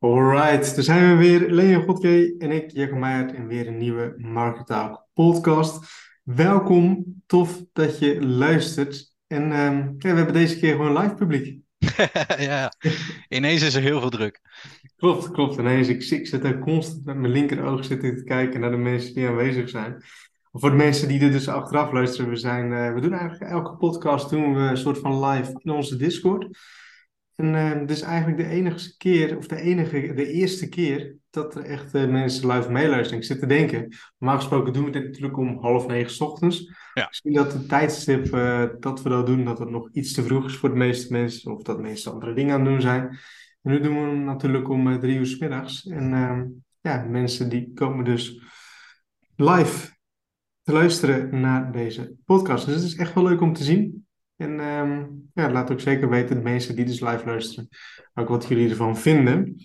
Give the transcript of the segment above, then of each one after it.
Alright, daar zijn we weer. Leon Godke en ik, Jacob Meijert, en weer een nieuwe Market podcast. Welkom, tof dat je luistert. En ehm, ja, we hebben deze keer gewoon live publiek. ja, ineens is er heel veel druk. Klopt, klopt. Ineens, ik, ik zit er constant met mijn linkeroog zitten te kijken naar de mensen die aanwezig zijn. Voor de mensen die er dus achteraf luisteren, we, zijn, uh, we doen eigenlijk elke podcast doen we een soort van live in onze Discord. En uh, is eigenlijk de enige keer, of de, enige, de eerste keer, dat er echt uh, mensen live meeluisteren. Ik zit te denken, normaal gesproken doen we dit natuurlijk om half negen s ochtends. Ja. Misschien dat het tijdstip uh, dat we dat doen, dat het nog iets te vroeg is voor de meeste mensen, of dat mensen andere dingen aan het doen zijn. En nu doen we hem natuurlijk om drie uur s middags. En ehm, ja, mensen die komen dus live te luisteren naar deze podcast. Dus het is echt wel leuk om te zien. En um, ja, laat ook zeker weten, de mensen die dus live luisteren, ook wat jullie ervan vinden.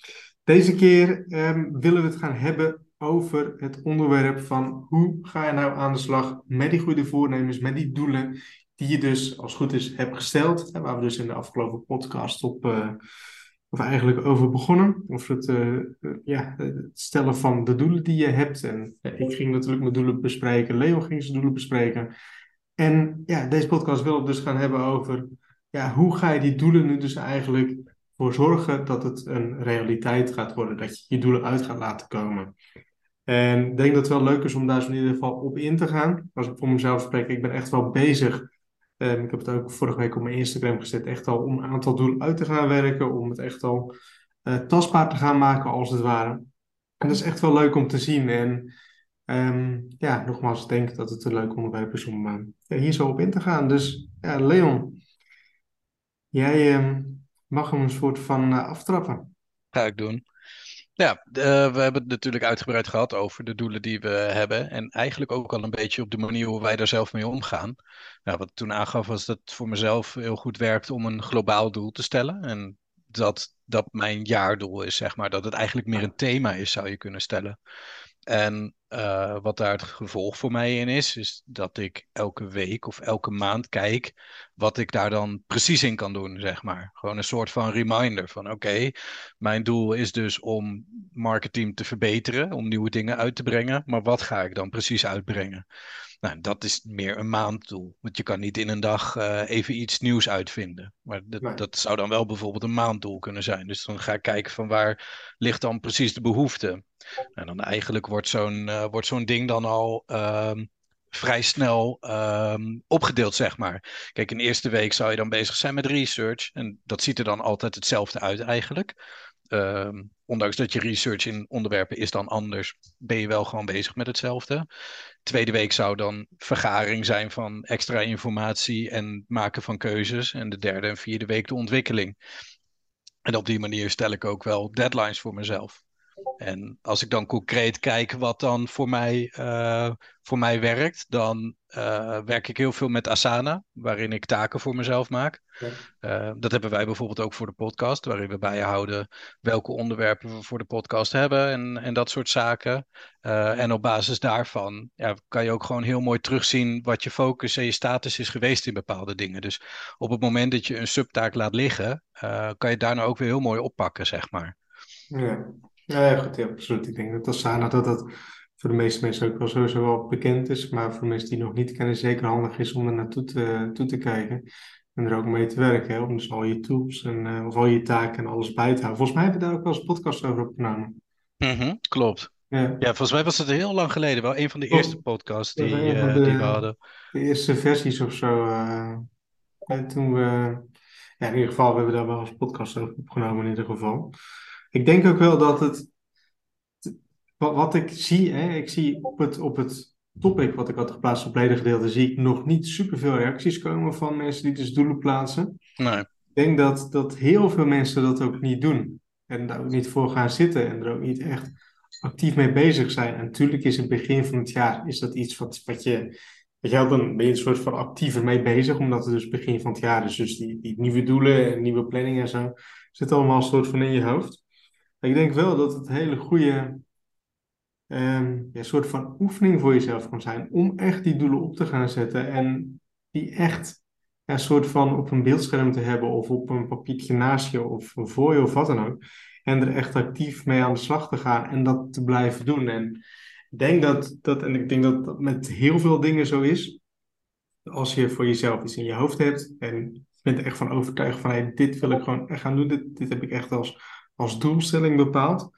Deze keer um, willen we het gaan hebben over het onderwerp van hoe ga je nou aan de slag met die goede voornemens, met die doelen die je dus als goed is hebt gesteld. Waar we dus in de afgelopen podcast op, uh, of eigenlijk over begonnen. Of het, uh, ja, het stellen van de doelen die je hebt. En ik ging natuurlijk mijn doelen bespreken, Leo ging zijn doelen bespreken. En ja, deze podcast wil het dus gaan hebben over ja, hoe ga je die doelen nu dus eigenlijk voor zorgen dat het een realiteit gaat worden, dat je je doelen uit gaat laten komen. En ik denk dat het wel leuk is om daar zo in ieder geval op in te gaan. Als ik voor mezelf spreek, ik ben echt wel bezig. Um, ik heb het ook vorige week op mijn Instagram gezet, echt al om een aantal doelen uit te gaan werken, om het echt al uh, tastbaar te gaan maken als het ware. En dat is echt wel leuk om te zien. En Um, ja, nogmaals, ik denk dat het een leuk onderwerp is om uh, ja, hier zo op in te gaan. Dus ja, Leon, jij um, mag hem een soort van uh, aftrappen. Ga ik doen. Ja, uh, we hebben het natuurlijk uitgebreid gehad over de doelen die we hebben. En eigenlijk ook al een beetje op de manier hoe wij daar zelf mee omgaan. Nou, wat ik toen aangaf was dat het voor mezelf heel goed werkt om een globaal doel te stellen. En dat dat mijn jaardoel is, zeg maar. Dat het eigenlijk meer een thema is, zou je kunnen stellen. En uh, wat daar het gevolg voor mij in is, is dat ik elke week of elke maand kijk wat ik daar dan precies in kan doen, zeg maar. Gewoon een soort van reminder van oké, mijn doel is dus om marketing te verbeteren, om nieuwe dingen uit te brengen, maar wat ga ik dan precies uitbrengen? Nou, dat is meer een maanddoel. Want je kan niet in een dag uh, even iets nieuws uitvinden. Maar dat, nee. dat, zou dan wel bijvoorbeeld een maanddoel kunnen zijn. Dus dan ga ik kijken van waar ligt dan precies de behoefte. En dan eigenlijk wordt zo'n uh, wordt zo'n ding dan al um, vrij snel um, opgedeeld, zeg maar. Kijk, in de eerste week zou je dan bezig zijn met research. En dat ziet er dan altijd hetzelfde uit eigenlijk. Um, ondanks dat je research in onderwerpen is dan anders, ben je wel gewoon bezig met hetzelfde. Tweede week zou dan vergaring zijn van extra informatie en maken van keuzes. En de derde en vierde week de ontwikkeling. En op die manier stel ik ook wel deadlines voor mezelf. En als ik dan concreet kijk wat dan voor mij, uh, voor mij werkt, dan uh, werk ik heel veel met Asana, waarin ik taken voor mezelf maak. Ja. Uh, dat hebben wij bijvoorbeeld ook voor de podcast, waarin we bijhouden welke onderwerpen we voor de podcast hebben en, en dat soort zaken. en op basis daarvan ja, kan je ook gewoon heel mooi terugzien wat je focus en je status is geweest in bepaalde dingen. Dus op het moment dat je een subtaak laat liggen, kan je daarna ook weer heel mooi oppakken, zeg maar. Ja. Ja, goed, ja, absoluut. Ik denk dat Asana dat dat voor de meeste mensen ook wel sowieso wel bekend is. Maar voor mensen die nog niet kennen, zeker handig is om er naartoe te, toe te kijken. En er ook mee te werken. Hè? Om dus al je tools en uh, of al je taken en alles bij te houden. Volgens mij hebben we daar ook wel eens podcast over opgenomen. Mm -hmm, klopt. Ja. ja, volgens mij was het heel lang geleden. Wel een van de eerste podcasts die, uh, de, die we hadden. De eerste versies of zo. Uh, toen we... Ja, in ieder geval, we hebben daar wel eens podcast over opgenomen in ieder geval. Ik denk ook wel dat het, wat, wat ik zie, hè, ik zie op het, op het topic wat ik had geplaatst op gedeelte, zie ik nog niet superveel reacties komen van mensen die dus doelen plaatsen. Nee. Ik denk dat, dat heel veel mensen dat ook niet doen. En daar ook niet voor gaan zitten en er ook niet echt actief mee bezig zijn. En natuurlijk is het begin van het jaar is dat iets wat, wat je. Weet je wel, dan ben je een soort van actiever mee bezig, omdat het dus begin van het jaar is. Dus die, die nieuwe doelen en nieuwe planningen en zo zit allemaal een soort van in je hoofd. Ik denk wel dat het een hele goede ja, soort van oefening voor jezelf kan zijn om echt die doelen op te gaan zetten en die echt een soort van op een beeldscherm te hebben of op een papiertje naast je of voor je of wat dan ook. en er echt actief mee aan de slag te gaan en dat te blijven doen. En ik denk dat, dat en ik denk dat dat met heel veel dingen zo is. Als je voor jezelf iets in je hoofd hebt en je bent er echt van overtuigd van hey, dit wil ik gewoon echt gaan doen, dit, dit heb ik echt als, als doelstelling bepaald.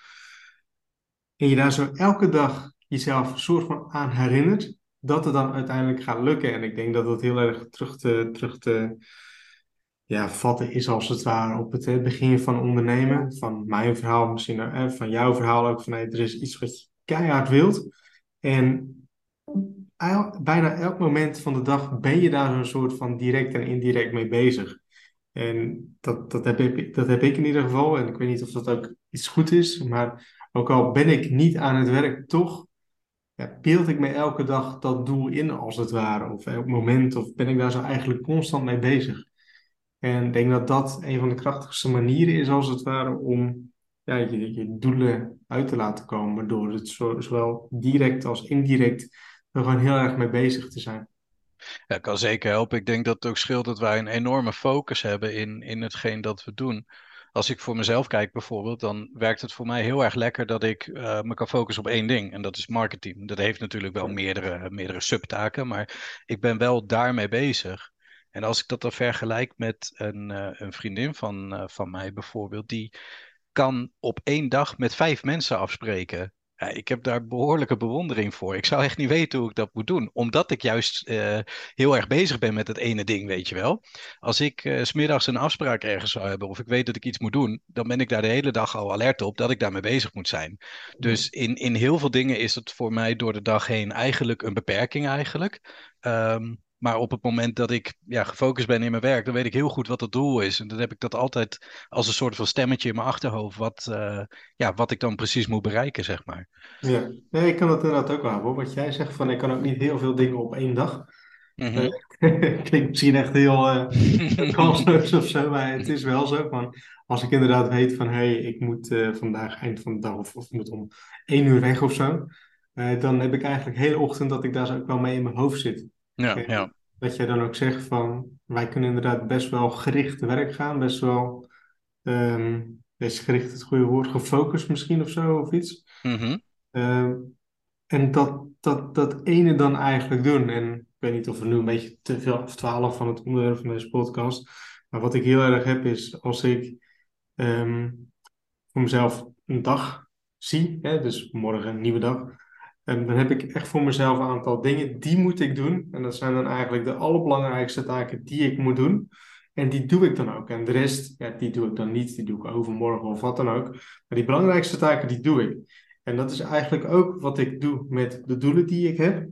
En je daar zo elke dag jezelf een soort van aan herinnert, dat het dan uiteindelijk gaat lukken. En ik denk dat dat heel erg terug te, terug te ja, vatten is als het ware op het begin van ondernemen. Van mijn verhaal, misschien van jouw verhaal ook. Van hey, er is iets wat je keihard wilt. En bijna elk moment van de dag ben je daar zo'n soort van direct en indirect mee bezig. En dat, dat, heb ik, dat heb ik in ieder geval. En ik weet niet of dat ook iets goed is. Maar ook al ben ik niet aan het werk, toch ja, beeld ik me elke dag dat doel in, als het ware. Of elk moment. Of ben ik daar zo eigenlijk constant mee bezig. En ik denk dat dat een van de krachtigste manieren is, als het ware, om ja, je, je doelen uit te laten komen. Door het zowel direct als indirect er gewoon heel erg mee bezig te zijn. Ja, kan zeker helpen. Ik denk dat het ook scheelt dat wij een enorme focus hebben in, in hetgeen dat we doen. Als ik voor mezelf kijk bijvoorbeeld, dan werkt het voor mij heel erg lekker dat ik uh, me kan focussen op één ding. En dat is marketing. Dat heeft natuurlijk wel meerdere, meerdere subtaken, maar ik ben wel daarmee bezig. En als ik dat dan vergelijk met een, uh, een vriendin van, uh, van mij bijvoorbeeld, die kan op één dag met vijf mensen afspreken. Ja, ik heb daar behoorlijke bewondering voor. Ik zou echt niet weten hoe ik dat moet doen. Omdat ik juist uh, heel erg bezig ben met het ene ding, weet je wel. Als ik uh, smiddags een afspraak ergens zou hebben of ik weet dat ik iets moet doen, dan ben ik daar de hele dag al alert op dat ik daarmee bezig moet zijn. Dus in, in heel veel dingen is het voor mij door de dag heen eigenlijk een beperking eigenlijk. Um, maar op het moment dat ik ja, gefocust ben in mijn werk, dan weet ik heel goed wat het doel is. En dan heb ik dat altijd als een soort van stemmetje in mijn achterhoofd, wat, uh, ja, wat ik dan precies moet bereiken, zeg maar. Ja, nee, ik kan dat inderdaad ook wel hebben. Wat jij zegt, van ik kan ook niet heel veel dingen op één dag. Mm -hmm. uh, klinkt misschien echt heel uh, kansloos of zo, maar het is wel zo. Van, als ik inderdaad weet van, hé, hey, ik moet vandaag eind van de dag of, of moet om één uur weg of zo. dan heb ik eigenlijk de hele ochtend dat ik daar zo ook wel mee in mijn hoofd zit. Ja, ja. Dat jij dan ook zegt van, wij kunnen inderdaad best wel gericht te werk gaan, best wel, um, is gericht het goede woord, gefocust misschien of zo, of iets. Mm -hmm. uh, en dat, dat, dat ene dan eigenlijk doen. En ik weet niet of we nu een beetje te veel afdwalen van het onderwerp van deze podcast. Maar wat ik heel erg heb is als ik um, voor mezelf een dag zie, hè, dus morgen een nieuwe dag, en dan heb ik echt voor mezelf een aantal dingen, die moet ik doen. En dat zijn dan eigenlijk de allerbelangrijkste taken die ik moet doen. En die doe ik dan ook. En de rest, ja, die doe ik dan niet. Die doe ik overmorgen of wat dan ook. Maar die belangrijkste taken, die doe ik. En dat is eigenlijk ook wat ik doe met de doelen die ik heb.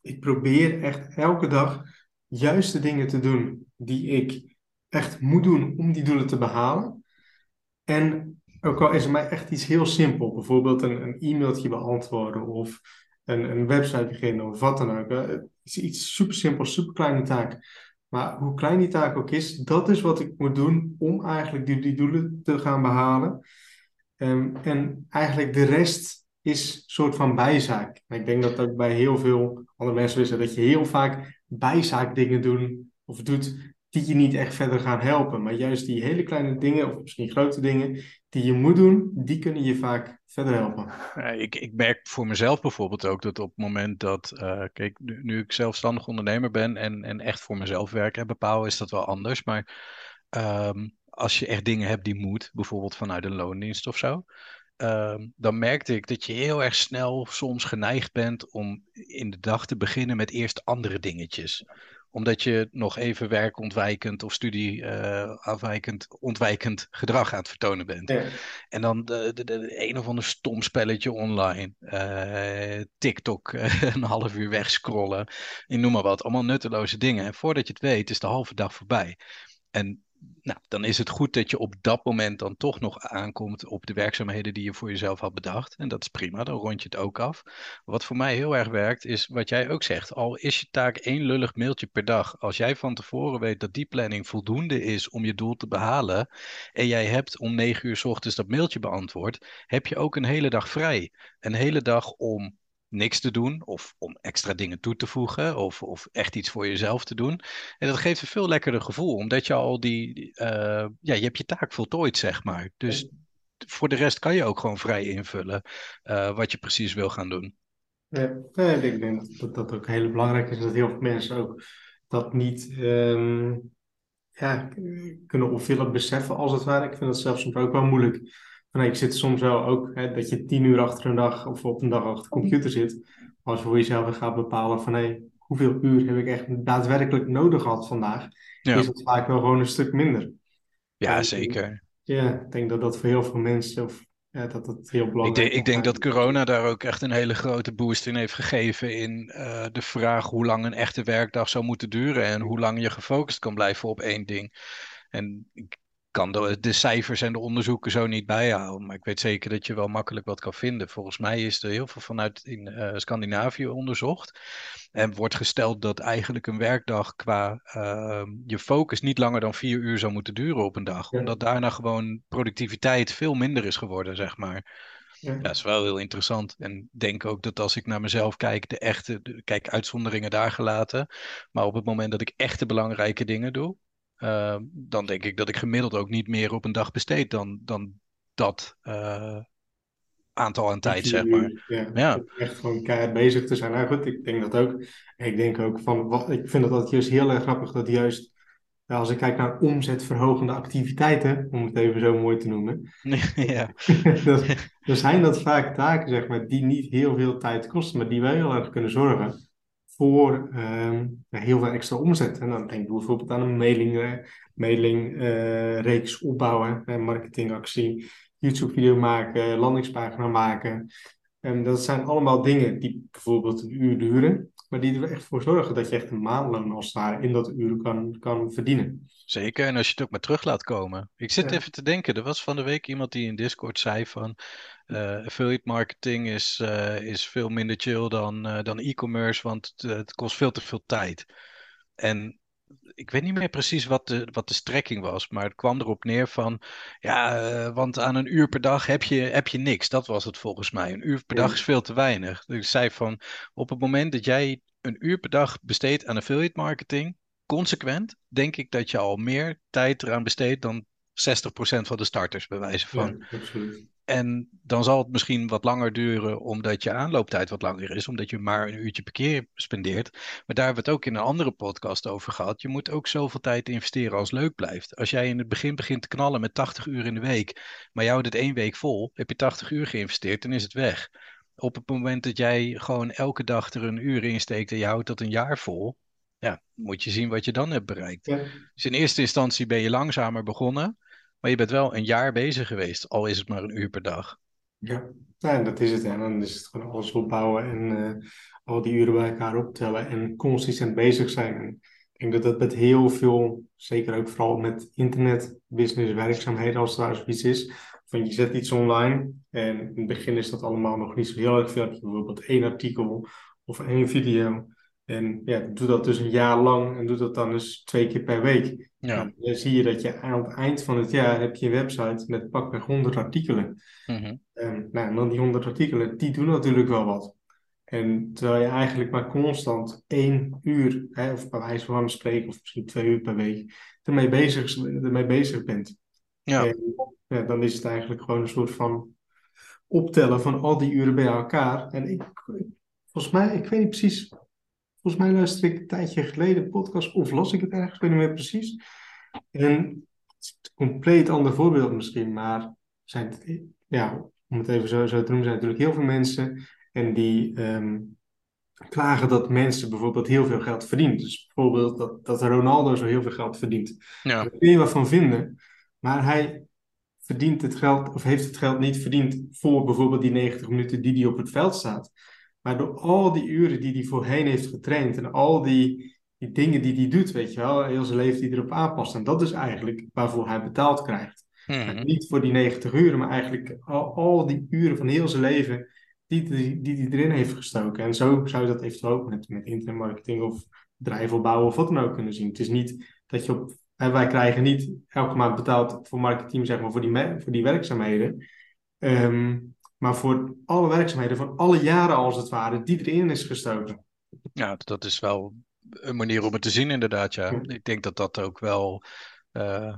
Ik probeer echt elke dag juist de dingen te doen die ik echt moet doen om die doelen te behalen. En ook al is het mij echt iets heel simpel, bijvoorbeeld een, een e-mailtje beantwoorden of een, een website beginnen of wat dan ook. Het is iets super simpel, super kleine taak. Maar hoe klein die taak ook is, dat is wat ik moet doen om eigenlijk die, die doelen te gaan behalen. Um, en eigenlijk de rest is een soort van bijzaak. Ik denk dat ook bij heel veel andere mensen is dat je heel vaak bijzaakdingen doen of doet die je niet echt verder gaan helpen. Maar juist die hele kleine dingen, of misschien grote dingen, die je moet doen, die kunnen je vaak verder helpen. ik, ik merk voor mezelf bijvoorbeeld ook dat op het moment dat, uh, kijk, nu, ik zelfstandig ondernemer ben en, en echt voor mezelf werk en bepaal, is dat wel anders. Maar um, als je echt dingen hebt die moet, bijvoorbeeld vanuit een loondienst of zo, um, dan merkte ik dat je heel erg snel soms geneigd bent om in de dag te beginnen met eerst andere dingetjes omdat je nog even werkontwijkend of studieafwijkend uh, ontwijkend gedrag aan het vertonen bent. Ja. En dan de, de, de, een of ander stom spelletje online. Uh, TikTok uh, een half uur wegscrollen. Ik noem maar wat. Allemaal nutteloze dingen. En voordat je het weet is de halve dag voorbij. En nou, dan is het goed dat je op dat moment dan toch nog aankomt op de werkzaamheden die je voor jezelf had bedacht. En dat is prima, dan rond je het ook af. Wat voor mij heel erg werkt, is wat jij ook zegt. Al is je taak één lullig mailtje per dag. Als jij van tevoren weet dat die planning voldoende is om je doel te behalen. En jij hebt om negen uur s ochtends dat mailtje beantwoord. Heb je ook een hele dag vrij. Een hele dag om niks te doen of om extra dingen toe te voegen of, of echt iets voor jezelf te doen. En dat geeft een veel lekkerder gevoel, omdat je al die, uh, ja, je hebt je taak voltooid, zeg maar. Dus voor de rest kan je ook gewoon vrij invullen uh, wat je precies wil gaan doen. Ja, ik denk dat dat ook heel belangrijk is. Dat heel veel mensen ook dat niet um, ja, kunnen opvullen, beseffen als het ware. Ik vind dat zelfs soms ook wel moeilijk. Van, ik zit soms wel ook hè, dat je tien uur achter een dag of op een dag achter de computer zit. Als je voor jezelf gaat bepalen van hé, hoeveel uur heb ik echt daadwerkelijk nodig gehad vandaag, ja. is dat vaak wel gewoon een stuk minder. Ja, zeker. Ja, ik denk dat dat voor heel veel mensen, of ja, dat dat heel belangrijk is. Ik, denk, ik denk dat corona daar ook echt een hele grote boost in heeft gegeven in uh, de vraag hoe lang een echte werkdag zou moeten duren en hoe lang je gefocust kan blijven op één ding. En ik kan de, de, cijfers en de onderzoeken zo niet bijhouden. Maar ik weet zeker dat je wel makkelijk wat kan vinden. Volgens mij is er heel veel vanuit in uh, Scandinavië onderzocht. En wordt gesteld dat eigenlijk een werkdag qua uh, je focus niet langer dan vier uur zou moeten duren op een dag. Omdat daarna gewoon productiviteit veel minder is geworden, zeg maar. Ja. dat is wel heel interessant. En denk ook dat als ik naar mezelf kijk, de echte, de, kijk, uitzonderingen daar gelaten. Maar op het moment dat ik echte belangrijke dingen doe, uh, dan denk ik dat ik gemiddeld ook niet meer op een dag besteed dan, dan dat uh, aantal aan tijd, zeg maar. Ja, ja. Echt gewoon keihard bezig te zijn. Nou goed, ik denk dat ook. Ik denk ook van, wat, ik vind dat juist heel erg grappig dat juist, als ik kijk naar omzetverhogende activiteiten, om het even zo mooi te noemen, ja. dan zijn dat vaak taken, zeg maar, die niet heel veel tijd kosten, maar die wel heel erg kunnen zorgen voor um, heel veel extra omzet. En dan denk ik bijvoorbeeld aan een mailing, uh, mailingreeks uh, opbouwen, uh, marketingactie, YouTube-video maken, landingspagina maken. En dat zijn allemaal dingen die bijvoorbeeld een uur duren, maar die er echt voor zorgen dat je echt een maandloon als daar in dat uur kan, kan verdienen. Zeker, en als je het ook maar terug laat komen. Ik zit even te denken, er was van de week iemand die in Discord zei van uh, affiliate marketing is, uh, is veel minder chill dan, uh, dan e-commerce, want het, het, kost veel te veel tijd. En ik weet niet meer precies wat de, wat de strekking was, maar het kwam erop neer van, ja, want aan een uur per dag heb je, heb je niks. Dat was het volgens mij. Een uur per dag is veel te weinig. Dus ik zei van, op het moment dat jij een uur per dag besteedt aan affiliate marketing, consequent, denk ik dat je al meer tijd eraan besteedt dan 60% van de starters, bij wijze van. Ja, absoluut. En dan zal het misschien wat langer duren, omdat je aanlooptijd wat langer is, omdat je maar een uurtje per keer spendeert. Maar daar hebben we het ook in een andere podcast over gehad. Je moet ook zoveel tijd investeren als leuk blijft. Als jij in het begin begint te knallen met 80 uur in de week, maar jou het één week vol, heb je 80 uur geïnvesteerd, dan is het weg. Op het moment dat jij gewoon elke dag er een uur in steekt en je houdt dat een jaar vol, ja, moet je zien wat je dan hebt bereikt. Dus in eerste instantie ben je langzamer begonnen. Maar je bent wel een jaar bezig geweest, al is het maar een uur per dag. Ja, ja dat is het. En dan is het gewoon alles opbouwen en uh, al die uren bij elkaar optellen en consistent bezig zijn. En ik denk dat dat met heel veel, zeker ook vooral met internet, business, werkzaamheden, als daar zoiets is, van je zet iets online en in het begin is dat allemaal nog niet zo heel erg veel. Bijvoorbeeld één artikel of één video. En ja, doe dat dus een jaar lang en doe dat dan dus twee keer per week. Ja. Nou, dan zie je dat je aan het eind van het jaar heb je een website met pakweg 100 artikelen. Mm en, nou, en dan die 100 artikelen, die doen natuurlijk wel wat. En terwijl je eigenlijk maar constant één uur, hè, of bij wijze van spreken, of misschien twee uur per week, ermee bezig, ermee bezig bent. Ja. En, ja, dan is het eigenlijk gewoon een soort van optellen van al die uren bij elkaar. En ik, volgens mij, ik weet niet precies Volgens mij luisterde ik een tijdje geleden een podcast of las ik het ergens, ik weet niet meer precies. En het is een compleet ander voorbeeld misschien, maar zijn ja, om het even zo, zo te noemen, zijn natuurlijk heel veel mensen en die ehm, klagen dat mensen bijvoorbeeld heel veel geld verdienen. Dus bijvoorbeeld dat, dat Ronaldo zo heel veel geld verdient. Ja. Daar kun je wat van vinden, maar hij verdient het geld of heeft het geld niet verdiend voor bijvoorbeeld die 90 minuten die hij op het veld staat. Maar door al die uren die hij voorheen heeft getraind en al die, die dingen die hij doet, weet je wel, heel zijn leven die erop aanpast. En dat is eigenlijk waarvoor hij betaald krijgt. Mhm. Niet voor die 90 uren, maar eigenlijk al, al die uren van heel zijn leven die, die, die hij erin heeft gestoken. En zo zou je dat eventueel ook met, met internetmarketing of bedrijven opbouwen of wat dan ook kunnen zien. Het is niet dat je op. En wij krijgen niet elke maand betaald voor marketing, zeg maar, voor die, voor die werkzaamheden. Um, maar voor alle werkzaamheden van alle jaren als het ware, die erin is gestoken. Ja, dat is wel een manier om het te zien inderdaad, ja. Ik denk dat dat ook wel uh,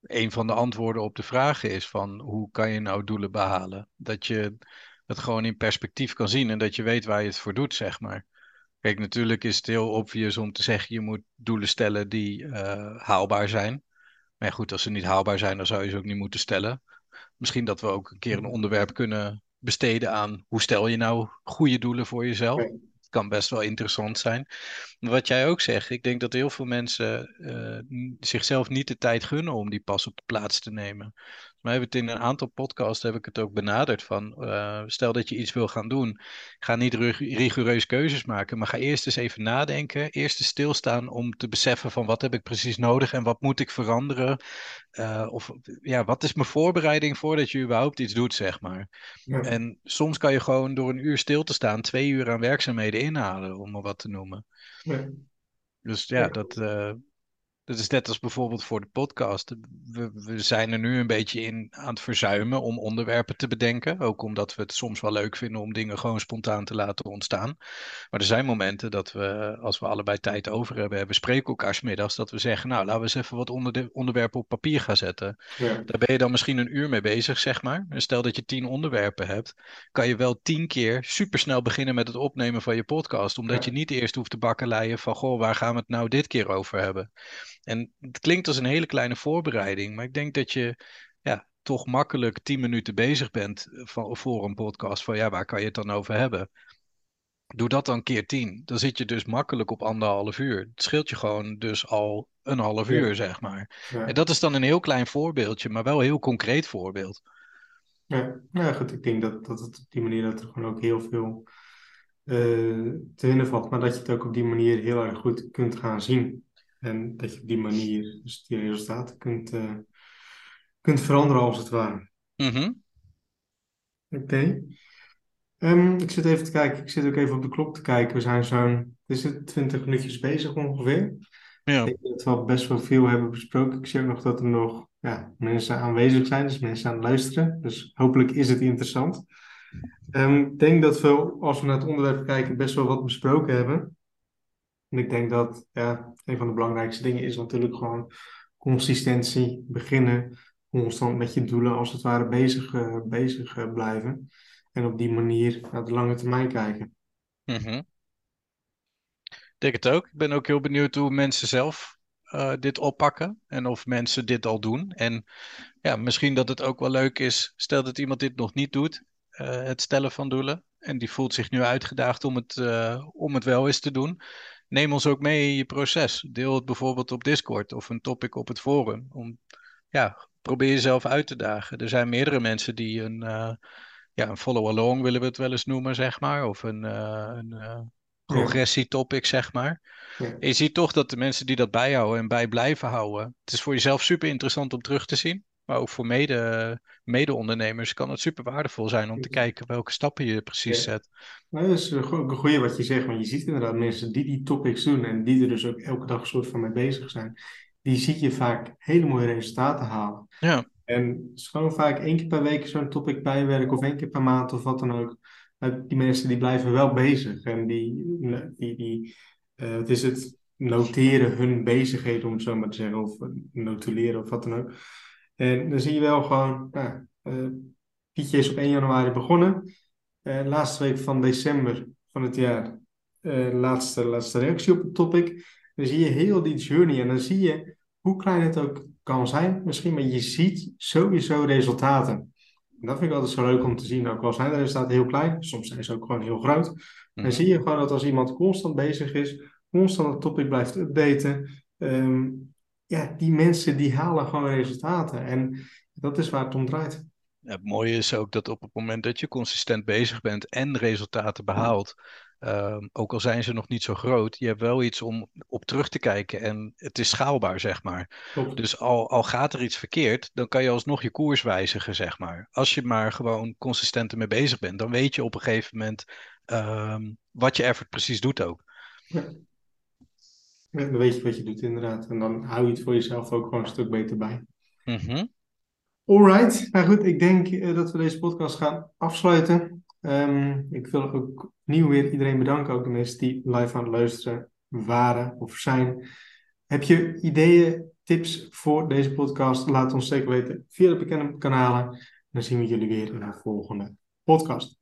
een van de antwoorden op de vragen is van hoe kan je nou doelen behalen? Dat je het gewoon in perspectief kan zien en dat je weet waar je het voor doet, zeg maar. Kijk, natuurlijk is het heel obvious om te zeggen je moet doelen stellen die uh, haalbaar zijn. Maar goed, als ze niet haalbaar zijn, dan zou je ze ook niet moeten stellen. Misschien dat we ook een keer een onderwerp kunnen besteden aan hoe stel je nou goede doelen voor jezelf. Het kan best wel interessant zijn. Wat jij ook zegt, ik denk dat heel veel mensen uh, zichzelf niet de tijd gunnen om die pas op de plaats te nemen. Maar hebben het in een aantal podcasts heb ik het ook benaderd van uh, stel dat je iets wil gaan doen, ga niet rigoureus keuzes maken, maar ga eerst eens even nadenken, eerst eens stilstaan om te beseffen van wat heb ik precies nodig en wat moet ik veranderen uh, of ja, wat is mijn voorbereiding voordat je überhaupt iets doet, zeg maar. Ja. En soms kan je gewoon door een uur stil te staan twee uur aan werkzaamheden inhalen, om maar wat te noemen. Ja. Dus ja, dat, uh, dat is net als bijvoorbeeld voor de podcast. We, we, zijn er nu een beetje in aan het verzuimen om onderwerpen te bedenken. Ook omdat we het soms wel leuk vinden om dingen gewoon spontaan te laten ontstaan. Maar er zijn momenten dat we, als we allebei tijd over hebben, hebben spreken elkaar middags, dat we zeggen, nou laten we eens even wat onder onderwerpen op papier gaan zetten. Ja. Daar ben je dan misschien een uur mee bezig, zeg maar. En stel dat je tien onderwerpen hebt, kan je wel tien keer supersnel beginnen met het opnemen van je podcast. Omdat je niet eerst hoeft te bakkeleien van, goh, waar gaan we het nou dit keer over hebben? En het klinkt als een hele kleine voorbereiding, maar ik denk dat je ja, toch makkelijk tien minuten bezig bent van, voor een podcast van ja, waar kan je het dan over hebben? Doe dat dan keer tien. Dan zit je dus makkelijk op anderhalf uur. Het scheelt je gewoon dus al een half uur, zeg maar. En dat is dan een heel klein voorbeeldje, maar wel een heel concreet voorbeeld. Ja, ja goed. Ik denk dat, dat het op die manier dat er gewoon ook heel veel uh, te winnen valt. Maar dat je het ook op die manier heel erg goed kunt gaan zien. En dat je op die manier dus die resultaten kunt, uh, kunt veranderen, als het ware. Mm Oké. Okay. Um, ehm, ik zit even te kijken. Ik zit ook even op de klok te kijken. We zijn zo'n, is het 20 minuutjes bezig ongeveer? Ja. Ik denk dat we al best wel veel hebben besproken. Ik zie ook nog dat er nog ja, mensen aanwezig zijn, dus mensen aan het luisteren. Dus hopelijk is het interessant. Um, ik denk dat we, als we naar het onderwerp kijken, best wel wat besproken hebben. En ik denk dat een van de belangrijkste dingen is natuurlijk gewoon consistentie, beginnen, constant met je doelen als het ware bezig, uh, bezig uh, blijven. En op die manier naar de lange termijn kijken. -hmm. Ik denk het ook. Ik ben ook heel benieuwd hoe mensen zelf uh, dit oppakken en of mensen dit al doen. En ja, misschien dat het ook wel leuk is, stel dat iemand dit nog niet doet, het stellen van doelen. En die voelt zich nu uitgedaagd om het, om het wel eens te doen neem ons ook mee in je proces. Deel het bijvoorbeeld op Discord of een topic op het forum. Om, ja, probeer jezelf uit te dagen. Er zijn meerdere mensen die een, uh, ja, een follow-along willen we het wel eens noemen, zeg maar. Of een, uh, een uh, progressietopic, zeg maar. Ja. Je ziet toch dat de mensen die dat bijhouden en bij blijven houden. Het is voor jezelf super interessant om terug te zien. Maar ook voor mede, mede-ondernemers kan het super waardevol zijn om te kijken welke stappen je precies zet. Nou, dat is een goede wat je zegt, want je ziet inderdaad mensen die die topics doen en die er dus ook elke dag soort van mee bezig zijn. Die zie je vaak hele mooie resultaten halen. Ja. En het is gewoon vaak één keer per week zo'n topic bijwerken of één keer per maand of wat dan ook. Die mensen die blijven wel bezig en die, die, die uh, het is het noteren hun bezigheden om het zo maar te zeggen, of notuleren of wat dan ook. En dan zie je wel gewoon, nou, uh, Pietje is op 1 januari begonnen. Uh, laatste week van december van het jaar, uh, laatste, laatste reactie op het topic. Dan zie je heel die journey en dan zie je hoe klein het ook kan zijn, misschien, maar je ziet sowieso resultaten. En dat vind ik altijd zo leuk om te zien. Ook al zijn de resultaten heel klein, soms zijn ze ook gewoon heel groot. Dan mhm. zie je gewoon dat als iemand constant bezig is, constant het topic blijft updaten, um, ja, die mensen die halen gewoon resultaten. En dat is waar het om draait. Het mooie is ook dat op het moment dat je consistent bezig bent en resultaten behaalt, uh, ook al zijn ze nog niet zo groot, je hebt wel iets om op terug te kijken en het is schaalbaar, zeg maar. Dus al, al gaat er iets verkeerd, dan kan je alsnog je koers wijzigen, zeg maar. Als je maar gewoon consistent ermee bezig bent, dan weet je op een gegeven moment uh, wat je effort precies doet ook. Ja. Dan weet je wat je doet inderdaad. En dan hou je het voor jezelf ook gewoon een stuk beter bij. Mm -hmm. Alright, nou goed, ik denk uh, dat we deze podcast gaan afsluiten. Um, ik wil ook opnieuw weer iedereen bedanken, ook de mensen die live aan het luisteren waren of zijn. Heb je ideeën, tips voor deze podcast, laat ons zeker weten via de bekende kanalen. Dan zien we jullie weer in de volgende podcast.